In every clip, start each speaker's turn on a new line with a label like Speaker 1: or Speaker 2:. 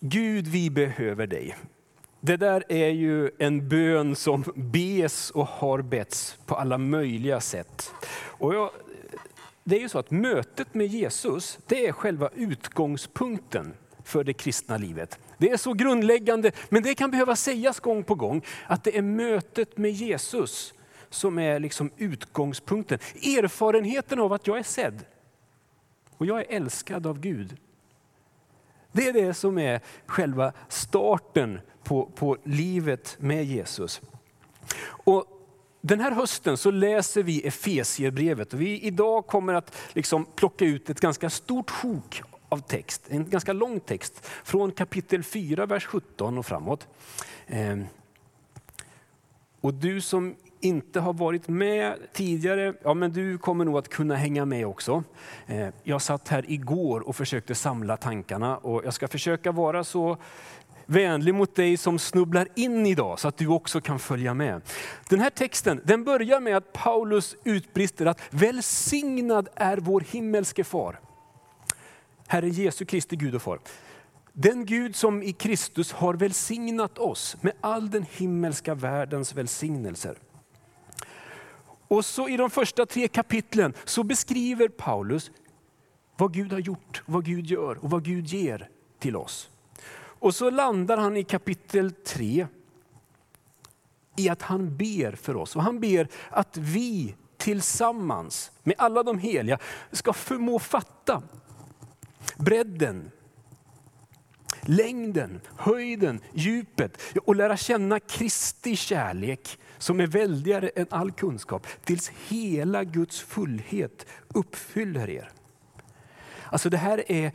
Speaker 1: Gud, vi behöver dig. Det där är ju en bön som bes och har betts på alla möjliga sätt. Och jag, det är ju så att mötet med Jesus, det är själva utgångspunkten för det kristna livet. Det är så grundläggande, men det kan behöva sägas gång på gång, att det är mötet med Jesus som är liksom utgångspunkten. Erfarenheten av att jag är sedd och jag är älskad av Gud. Det är det som är själva starten på, på livet med Jesus. Och den här hösten så läser vi Efesierbrevet och vi idag kommer att liksom plocka ut ett ganska stort sjok av text, en ganska lång text från kapitel 4, vers 17 och framåt. Ehm, och du som inte har varit med tidigare, ja men du kommer nog att kunna hänga med också. Eh, jag satt här igår och försökte samla tankarna och jag ska försöka vara så vänlig mot dig som snubblar in idag så att du också kan följa med. Den här texten den börjar med att Paulus utbrister att välsignad är vår himmelske far. Herre Jesu Kristi Gud och far. Den Gud som i Kristus har välsignat oss med all den himmelska världens välsignelser. Och så i de första tre kapitlen så beskriver Paulus vad Gud har gjort, vad Gud gör och vad Gud ger till oss. Och så landar han i kapitel 3 i att han ber för oss. Och han ber att vi tillsammans med alla de heliga ska förmå fatta bredden, längden, höjden, djupet och lära känna Kristi kärlek som är väldigare än all kunskap tills hela Guds fullhet uppfyller er. Alltså det här är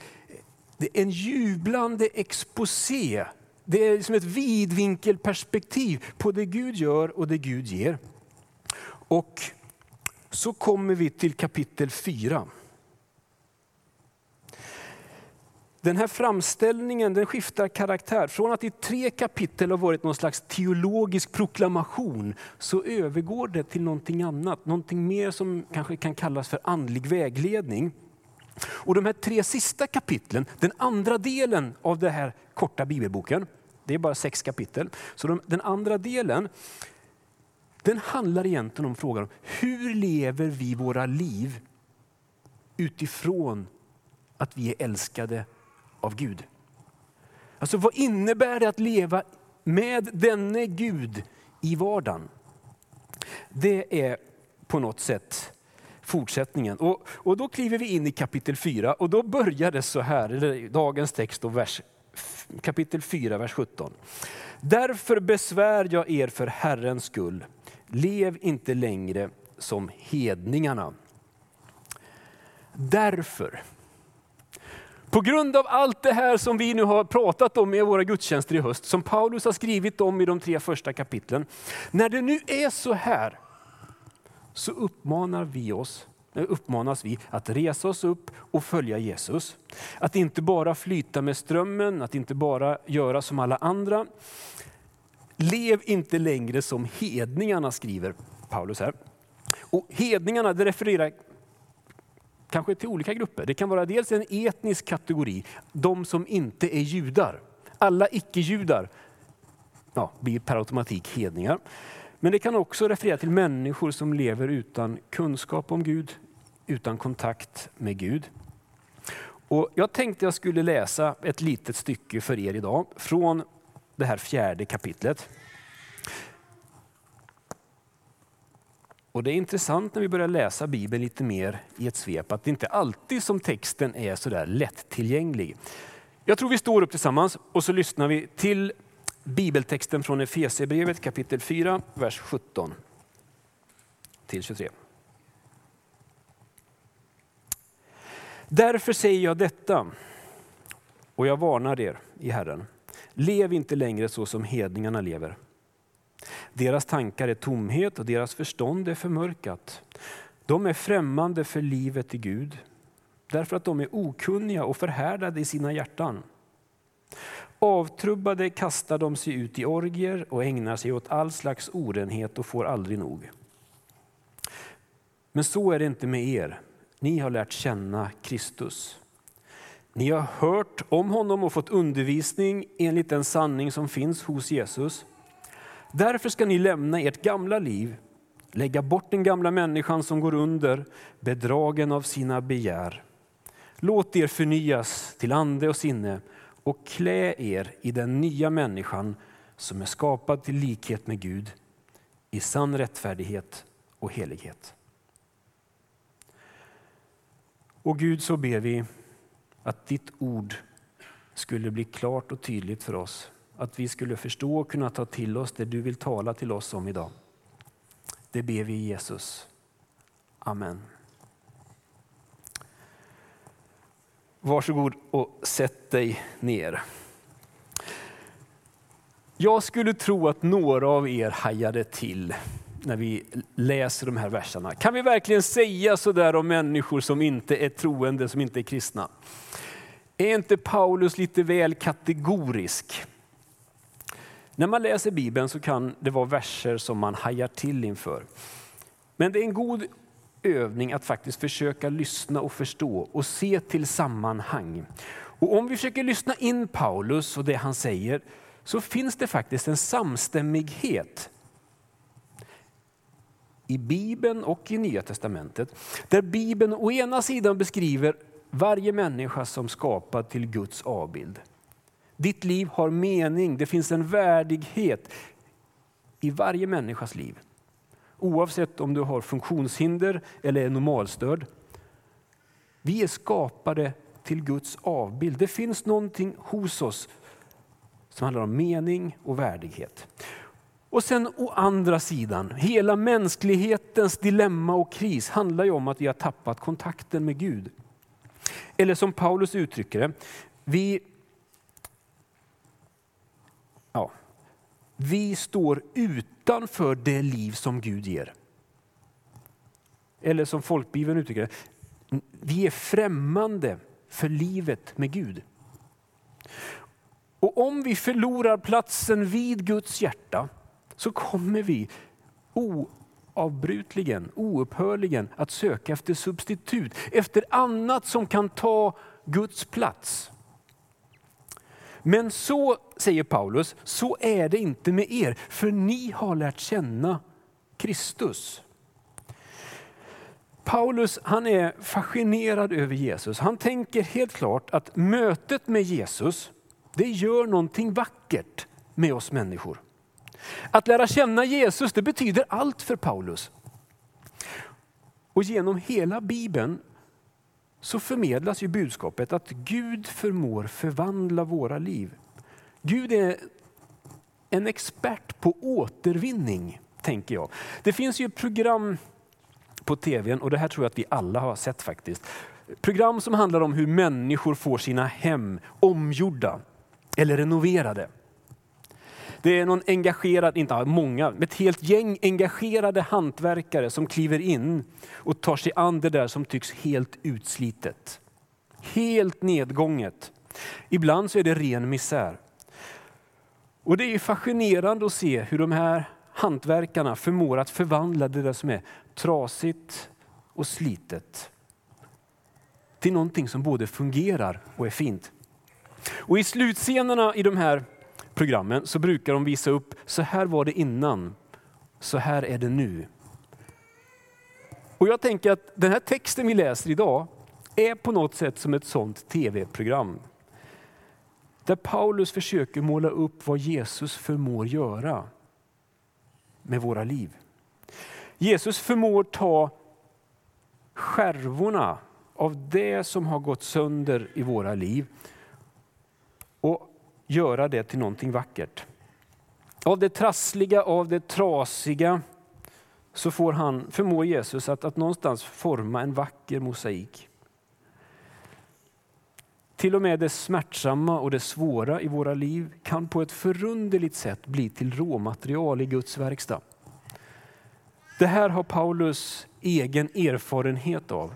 Speaker 1: det är en jublande exposé. Det är som ett vidvinkelperspektiv på det Gud gör och det Gud ger. Och så kommer vi till kapitel 4. Den här framställningen den skiftar karaktär. Från att i tre kapitel har varit någon slags teologisk proklamation så övergår det till någonting annat. Någonting mer som kanske kan kallas för andlig vägledning. Och de här tre sista kapitlen, den andra delen av den här korta bibelboken, det är bara sex kapitel. Så de, den andra delen, den handlar egentligen om frågan hur lever vi våra liv utifrån att vi är älskade av Gud. Alltså vad innebär det att leva med denne Gud i vardagen? Det är på något sätt fortsättningen. Och, och då kliver vi in i kapitel 4 och då börjar det så här, eller dagens text och vers, kapitel 4, vers 17. Därför besvär jag er för Herrens skull. Lev inte längre som hedningarna. Därför. På grund av allt det här som vi nu har pratat om i våra gudstjänster i höst, som Paulus har skrivit om i de tre första kapitlen. När det nu är så här, så uppmanar vi oss, eh, uppmanas vi att resa oss upp och följa Jesus. Att inte bara flyta med strömmen, att inte bara göra som alla andra. Lev inte längre som hedningarna, skriver Paulus här. Och hedningarna det refererar kanske till olika grupper. Det kan vara dels en etnisk kategori, de som inte är judar. Alla icke-judar ja, blir per automatik hedningar. Men det kan också referera till människor som lever utan kunskap om Gud, utan kontakt med Gud. Och jag tänkte jag skulle läsa ett litet stycke för er idag från det här fjärde kapitlet. Och Det är intressant när vi börjar läsa Bibeln lite mer i ett svep, att det inte alltid som texten är så där lättillgänglig. Jag tror vi står upp tillsammans och så lyssnar vi till bibeltexten från Efesierbrevet kapitel 4, vers 17 till 23. Därför säger jag detta, och jag varnar er i Herren. Lev inte längre så som hedningarna lever. Deras tankar är tomhet och deras förstånd är förmörkat. De är främmande för livet i Gud, därför att de är okunniga och förhärdade i sina hjärtan. Avtrubbade kastar de sig ut i orgier och ägnar sig åt all slags orenhet och får aldrig nog. Men så är det inte med er. Ni har lärt känna Kristus. Ni har hört om honom och fått undervisning enligt den sanning som finns hos Jesus. Därför ska ni lämna ert gamla liv, lägga bort den gamla människan som går under, bedragen av sina begär. Låt er förnyas till ande och sinne och klä er i den nya människan som är skapad till likhet med Gud i sann rättfärdighet och helighet. Och Gud, så ber vi att ditt ord skulle bli klart och tydligt för oss. Att vi skulle förstå och kunna ta till oss det du vill tala till oss om idag. Det ber vi i Jesus. Amen. Varsågod och sätt dig ner. Jag skulle tro att några av er hajade till när vi läser de här verserna. Kan vi verkligen säga så där om människor som inte är troende, som inte är kristna? Är inte Paulus lite väl kategorisk? När man läser Bibeln så kan det vara verser som man hajar till inför. Men det är en god övning att faktiskt försöka lyssna och förstå och se till sammanhang. Och om vi försöker lyssna in Paulus och det han säger så finns det faktiskt en samstämmighet i Bibeln och i Nya Testamentet. Där Bibeln å ena sidan beskriver varje människa som skapad till Guds avbild. Ditt liv har mening, det finns en värdighet i varje människas liv. Oavsett om du har funktionshinder eller är normalstörd. Vi är skapade till Guds avbild. Det finns någonting hos oss som handlar om mening och värdighet. Och sen å andra sidan, hela mänsklighetens dilemma och kris handlar ju om att vi har tappat kontakten med Gud. Eller som Paulus uttrycker det, vi, ja, vi står utanför det liv som Gud ger. Eller som folkbibeln uttrycker det, vi är främmande för livet med Gud. Och om vi förlorar platsen vid Guds hjärta så kommer vi oavbrutligen, oupphörligen att söka efter substitut, efter annat som kan ta Guds plats. Men så, säger Paulus, så är det inte med er, för ni har lärt känna Kristus. Paulus han är fascinerad över Jesus. Han tänker helt klart att mötet med Jesus, det gör någonting vackert med oss människor. Att lära känna Jesus det betyder allt för Paulus. Och genom hela Bibeln så förmedlas ju budskapet att Gud förmår förvandla våra liv. Gud är en expert på återvinning, tänker jag. Det finns ju program på tv, och det här tror jag att vi alla har sett faktiskt. Program som handlar om hur människor får sina hem omgjorda eller renoverade. Det är någon engagerad, inte många, men ett helt gäng engagerade hantverkare som kliver in och tar sig an det där som tycks helt utslitet. Helt nedgånget. Ibland så är det ren misär. Och det är fascinerande att se hur de här hantverkarna förmår att förvandla det där som är trasigt och slitet till någonting som både fungerar och är fint. Och i slutscenerna i de här programmen så brukar de visa upp, så här var det innan, så här är det nu. Och jag tänker att den här texten vi läser idag är på något sätt som ett sånt tv-program. Där Paulus försöker måla upp vad Jesus förmår göra med våra liv. Jesus förmår ta skärvorna av det som har gått sönder i våra liv och göra det till någonting vackert. Av det trassliga, av det trasiga, så får han, förmår Jesus att, att någonstans forma en vacker mosaik. Till och med det smärtsamma och det svåra i våra liv kan på ett förunderligt sätt bli till råmaterial i Guds verkstad. Det här har Paulus egen erfarenhet av.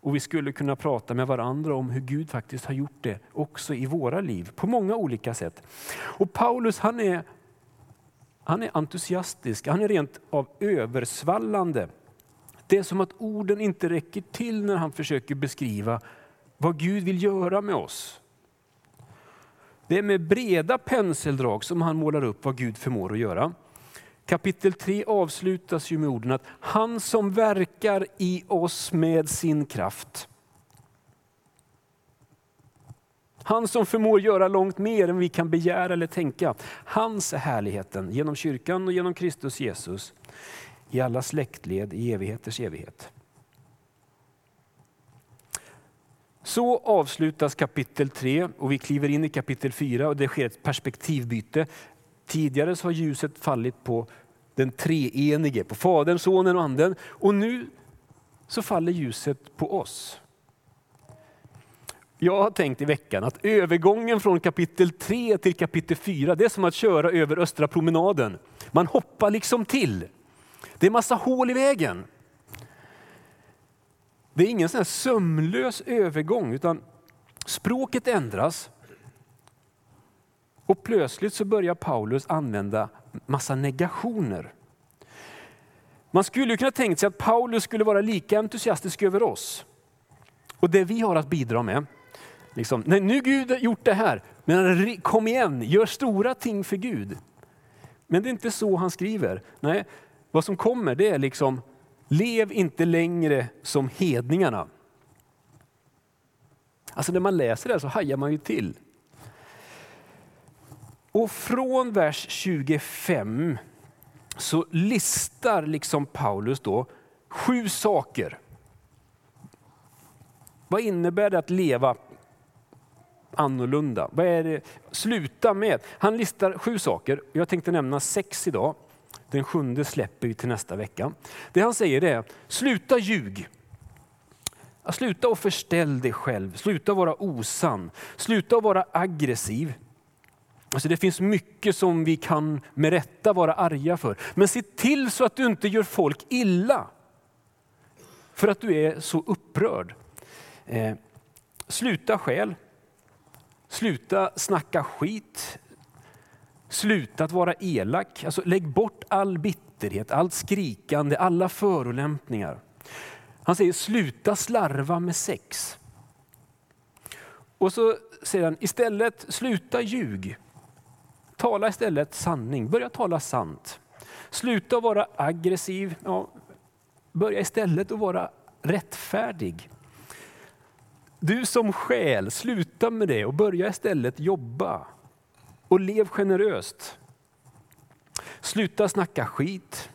Speaker 1: Och vi skulle kunna prata med varandra om hur Gud faktiskt har gjort det också i våra liv på många olika sätt. Och Paulus han är, han är entusiastisk, han är rent av översvallande. Det är som att orden inte räcker till när han försöker beskriva vad Gud vill göra med oss. Det är med breda penseldrag som han målar upp vad Gud förmår att göra. Kapitel 3 avslutas ju med orden att han som verkar i oss med sin kraft. Han som förmår göra långt mer än vi kan begära eller tänka. Hans är härligheten genom kyrkan och genom Kristus Jesus i alla släktled i evigheters evighet. Så avslutas kapitel 3 och vi kliver in i kapitel 4 och det sker ett perspektivbyte. Tidigare så har ljuset fallit på den treenige, på Fadern, Sonen och Anden. Och nu så faller ljuset på oss. Jag har tänkt i veckan att övergången från kapitel 3 till kapitel 4, det är som att köra över Östra promenaden. Man hoppar liksom till. Det är massa hål i vägen. Det är ingen sån sömlös övergång utan språket ändras. Och plötsligt så börjar Paulus använda massa negationer. Man skulle kunna tänka sig att Paulus skulle vara lika entusiastisk över oss och det vi har att bidra med. Liksom, nej, nu Gud har gjort det här, men kom igen, gör stora ting för Gud. Men det är inte så han skriver. Nej, vad som kommer det är liksom, lev inte längre som hedningarna. Alltså när man läser det så hajar man ju till. Och från vers 25 så listar liksom Paulus då sju saker. Vad innebär det att leva annorlunda? Vad är det? Sluta med. Han listar sju saker. Jag tänkte nämna sex idag. Den sjunde släpper vi till nästa vecka. Det han säger är, sluta ljug. Sluta och förställ dig själv, sluta vara osann, sluta vara aggressiv. Alltså det finns mycket som vi kan med rätta vara arga för. Men se till så att du inte gör folk illa. För att du är så upprörd. Eh, sluta skäl. Sluta snacka skit. Sluta att vara elak. Alltså lägg bort all bitterhet, allt skrikande, alla förolämpningar. Han säger sluta slarva med sex. Och så säger han istället sluta ljug. Tala istället sanning, börja tala sant. Sluta vara aggressiv, ja, börja istället att vara rättfärdig. Du som själ, sluta med det och börja istället jobba. Och lev generöst. Sluta snacka skit.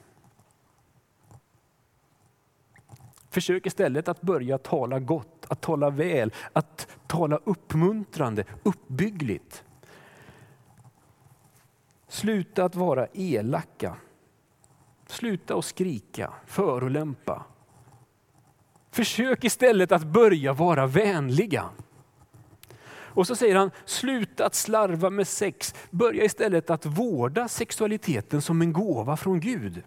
Speaker 1: Försök istället att börja tala gott, att tala väl, att tala uppmuntrande, uppbyggligt. Sluta att vara elaka. Sluta att skrika, förolämpa. Försök istället att börja vara vänliga. Och så säger han, sluta att slarva med sex. Börja istället att vårda sexualiteten som en gåva från Gud.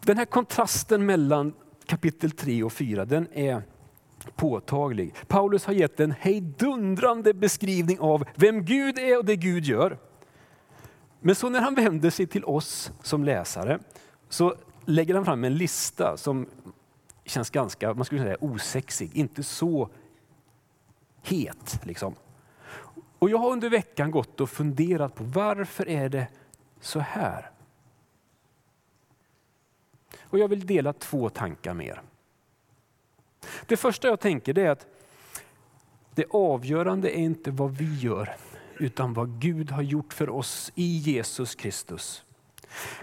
Speaker 1: Den här kontrasten mellan kapitel 3 och 4, den är påtaglig. Paulus har gett en hejdundrande beskrivning av vem Gud är och det Gud gör. Men så när han vänder sig till oss som läsare så lägger han fram en lista som känns ganska man skulle säga, osexig, inte så het. Liksom. Och jag har under veckan gått och funderat på varför är det så här? Och jag vill dela två tankar med er. Det första jag tänker är att det avgörande är inte vad vi gör, utan vad Gud har gjort för oss i Jesus Kristus.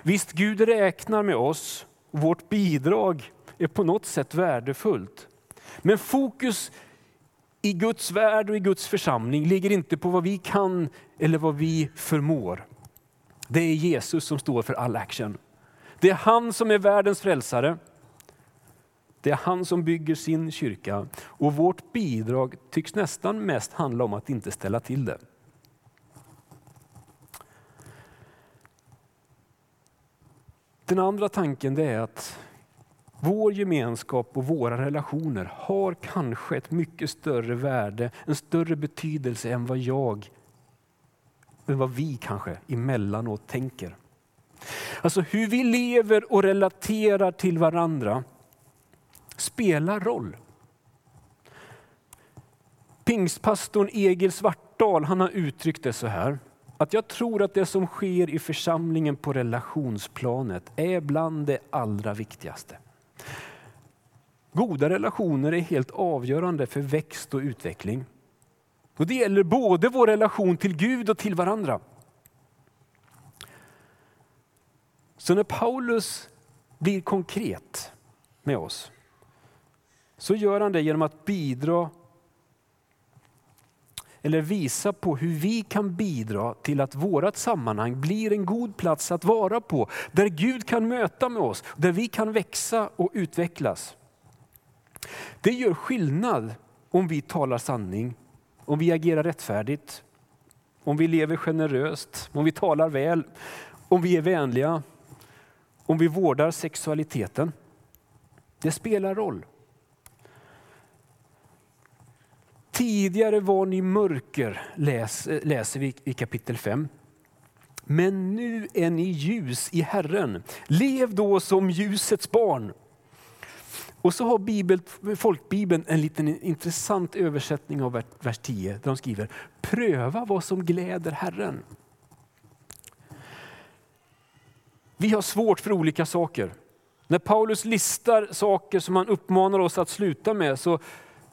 Speaker 1: Visst, Gud räknar med oss vårt bidrag är på något sätt värdefullt. Men fokus i Guds värld och i Guds församling ligger inte på vad vi kan eller vad vi förmår. Det är Jesus som står för all action. Det är han som är världens frälsare. Det är han som bygger sin kyrka och vårt bidrag tycks nästan mest handla om att inte ställa till det. Den andra tanken är att vår gemenskap och våra relationer har kanske ett mycket större värde, en större betydelse än vad jag, än vad vi kanske emellanåt tänker. Alltså hur vi lever och relaterar till varandra spelar roll. Pingstpastorn Egil Svartdal han har uttryckt det så här. Att jag tror att det som sker i församlingen på relationsplanet är bland det allra viktigaste. Goda relationer är helt avgörande för växt och utveckling. Och Det gäller både vår relation till Gud och till varandra. Så när Paulus blir konkret med oss så gör han det genom att bidra eller visa på hur vi kan bidra till att vårt sammanhang blir en god plats att vara på. Där Gud kan möta med oss, där vi kan växa och utvecklas. Det gör skillnad om vi talar sanning, om vi agerar rättfärdigt, om vi lever generöst, om vi talar väl, om vi är vänliga, om vi vårdar sexualiteten. Det spelar roll. Tidigare var ni mörker, läs, läser vi i kapitel 5. Men nu är ni ljus i Herren. Lev då som ljusets barn. Och så har Bibel, folkbibeln en liten intressant översättning av vers 10. Där de skriver, pröva vad som gläder Herren. Vi har svårt för olika saker. När Paulus listar saker som han uppmanar oss att sluta med så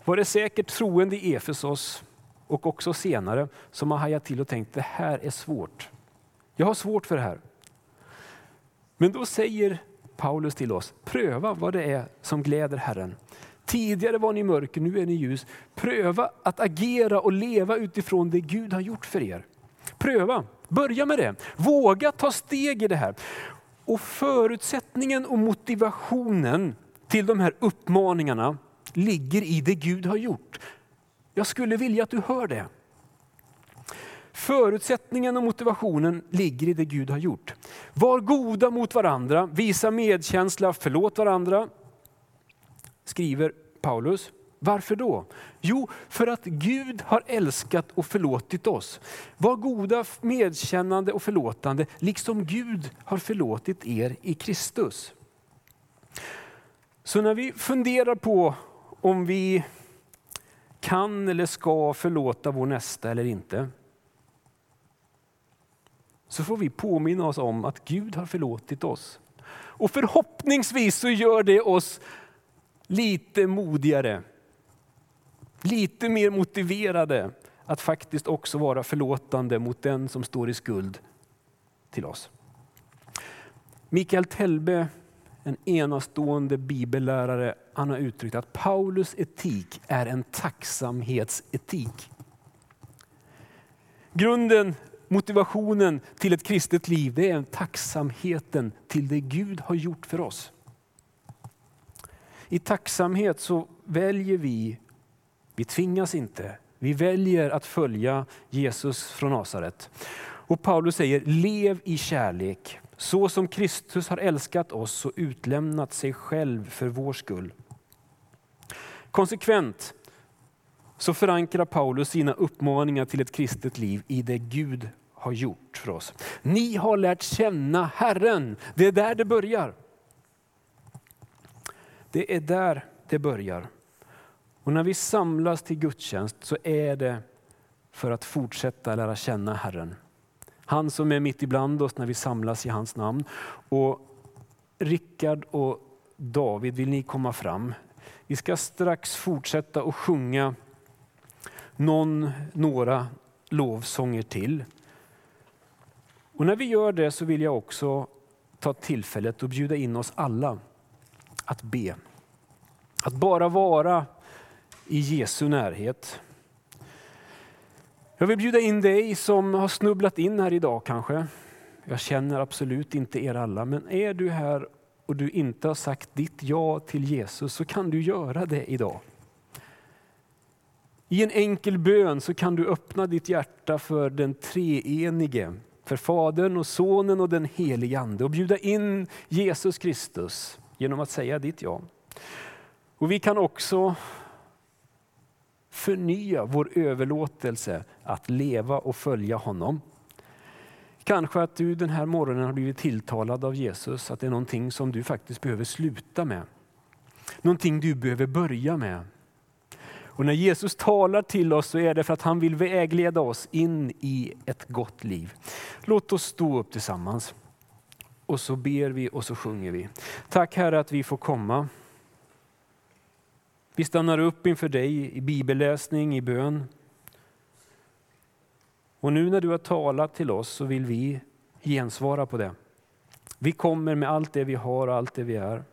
Speaker 1: var det säkert troende i Efesos och också senare som har hajat till och tänkt det här är svårt. Jag har svårt för det här. Men då säger Paulus till oss, pröva vad det är som gläder Herren. Tidigare var ni mörker, nu är ni ljus. Pröva att agera och leva utifrån det Gud har gjort för er. Pröva, börja med det. Våga ta steg i det här. Och förutsättningen och motivationen till de här uppmaningarna ligger i det Gud har gjort. Jag skulle vilja att du hör det. Förutsättningen och motivationen ligger i det Gud har gjort. Var goda mot varandra, visa medkänsla, förlåt varandra. Skriver Paulus. Varför då? Jo, för att Gud har älskat och förlåtit oss. Var goda, medkännande och förlåtande, liksom Gud har förlåtit er i Kristus. Så när vi funderar på om vi kan eller ska förlåta vår nästa eller inte, så får vi påminna oss om att Gud har förlåtit oss. Och förhoppningsvis så gör det oss lite modigare, lite mer motiverade att faktiskt också vara förlåtande mot den som står i skuld till oss. Mikael Telbe en enastående bibellärare, han har uttryckt att Paulus etik är en tacksamhetsetik. Grunden, motivationen till ett kristet liv, det är tacksamheten till det Gud har gjort för oss. I tacksamhet så väljer vi, vi tvingas inte, vi väljer att följa Jesus från Nasaret. Och Paulus säger, lev i kärlek så som Kristus har älskat oss och utlämnat sig själv för vår skull. Konsekvent så förankrar Paulus sina uppmaningar till ett kristet liv i det Gud har gjort för oss. Ni har lärt känna Herren. Det är där det börjar. Det är där det börjar. Och när vi samlas till gudstjänst så är det för att fortsätta lära känna Herren. Han som är mitt ibland oss när vi samlas i hans namn. Och Rickard och David, vill ni komma fram? Vi ska strax fortsätta att sjunga någon, några lovsånger till. Och när vi gör det så vill jag också ta tillfället och bjuda in oss alla att be. Att bara vara i Jesu närhet. Jag vill bjuda in dig som har snubblat in här idag kanske. Jag känner absolut inte er alla, men är du här och du inte har sagt ditt ja till Jesus så kan du göra det idag. I en enkel bön så kan du öppna ditt hjärta för den treenige, för Fadern och Sonen och den helige Ande och bjuda in Jesus Kristus genom att säga ditt ja. Och vi kan också förnya vår överlåtelse att leva och följa honom. Kanske att du den här morgonen har blivit tilltalad av Jesus, att det är någonting som du faktiskt behöver sluta med. någonting du behöver börja med. Och när Jesus talar till oss så är det för att han vill vägleda oss in i ett gott liv. Låt oss stå upp tillsammans. Och så ber vi och så sjunger vi. Tack Herre att vi får komma. Vi stannar upp inför dig i bibelläsning, i bön. Och nu när du har talat till oss så vill vi gensvara på det. Vi kommer med allt det vi har och allt det vi är.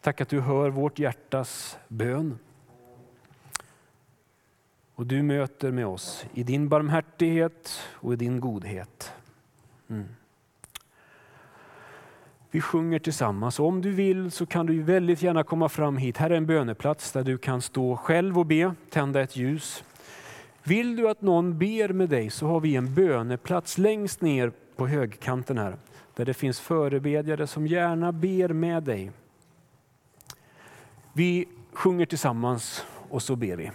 Speaker 1: Tack att du hör vårt hjärtas bön. Och du möter med oss i din barmhärtighet och i din godhet. Mm. Vi sjunger tillsammans. Om du vill så kan du väldigt gärna komma fram hit. Här är en böneplats där du kan stå själv och be, tända ett ljus. Vill du att någon ber med dig så har vi en böneplats längst ner på högkanten här. Där det finns förebedjare som gärna ber med dig. Vi sjunger tillsammans och så ber vi.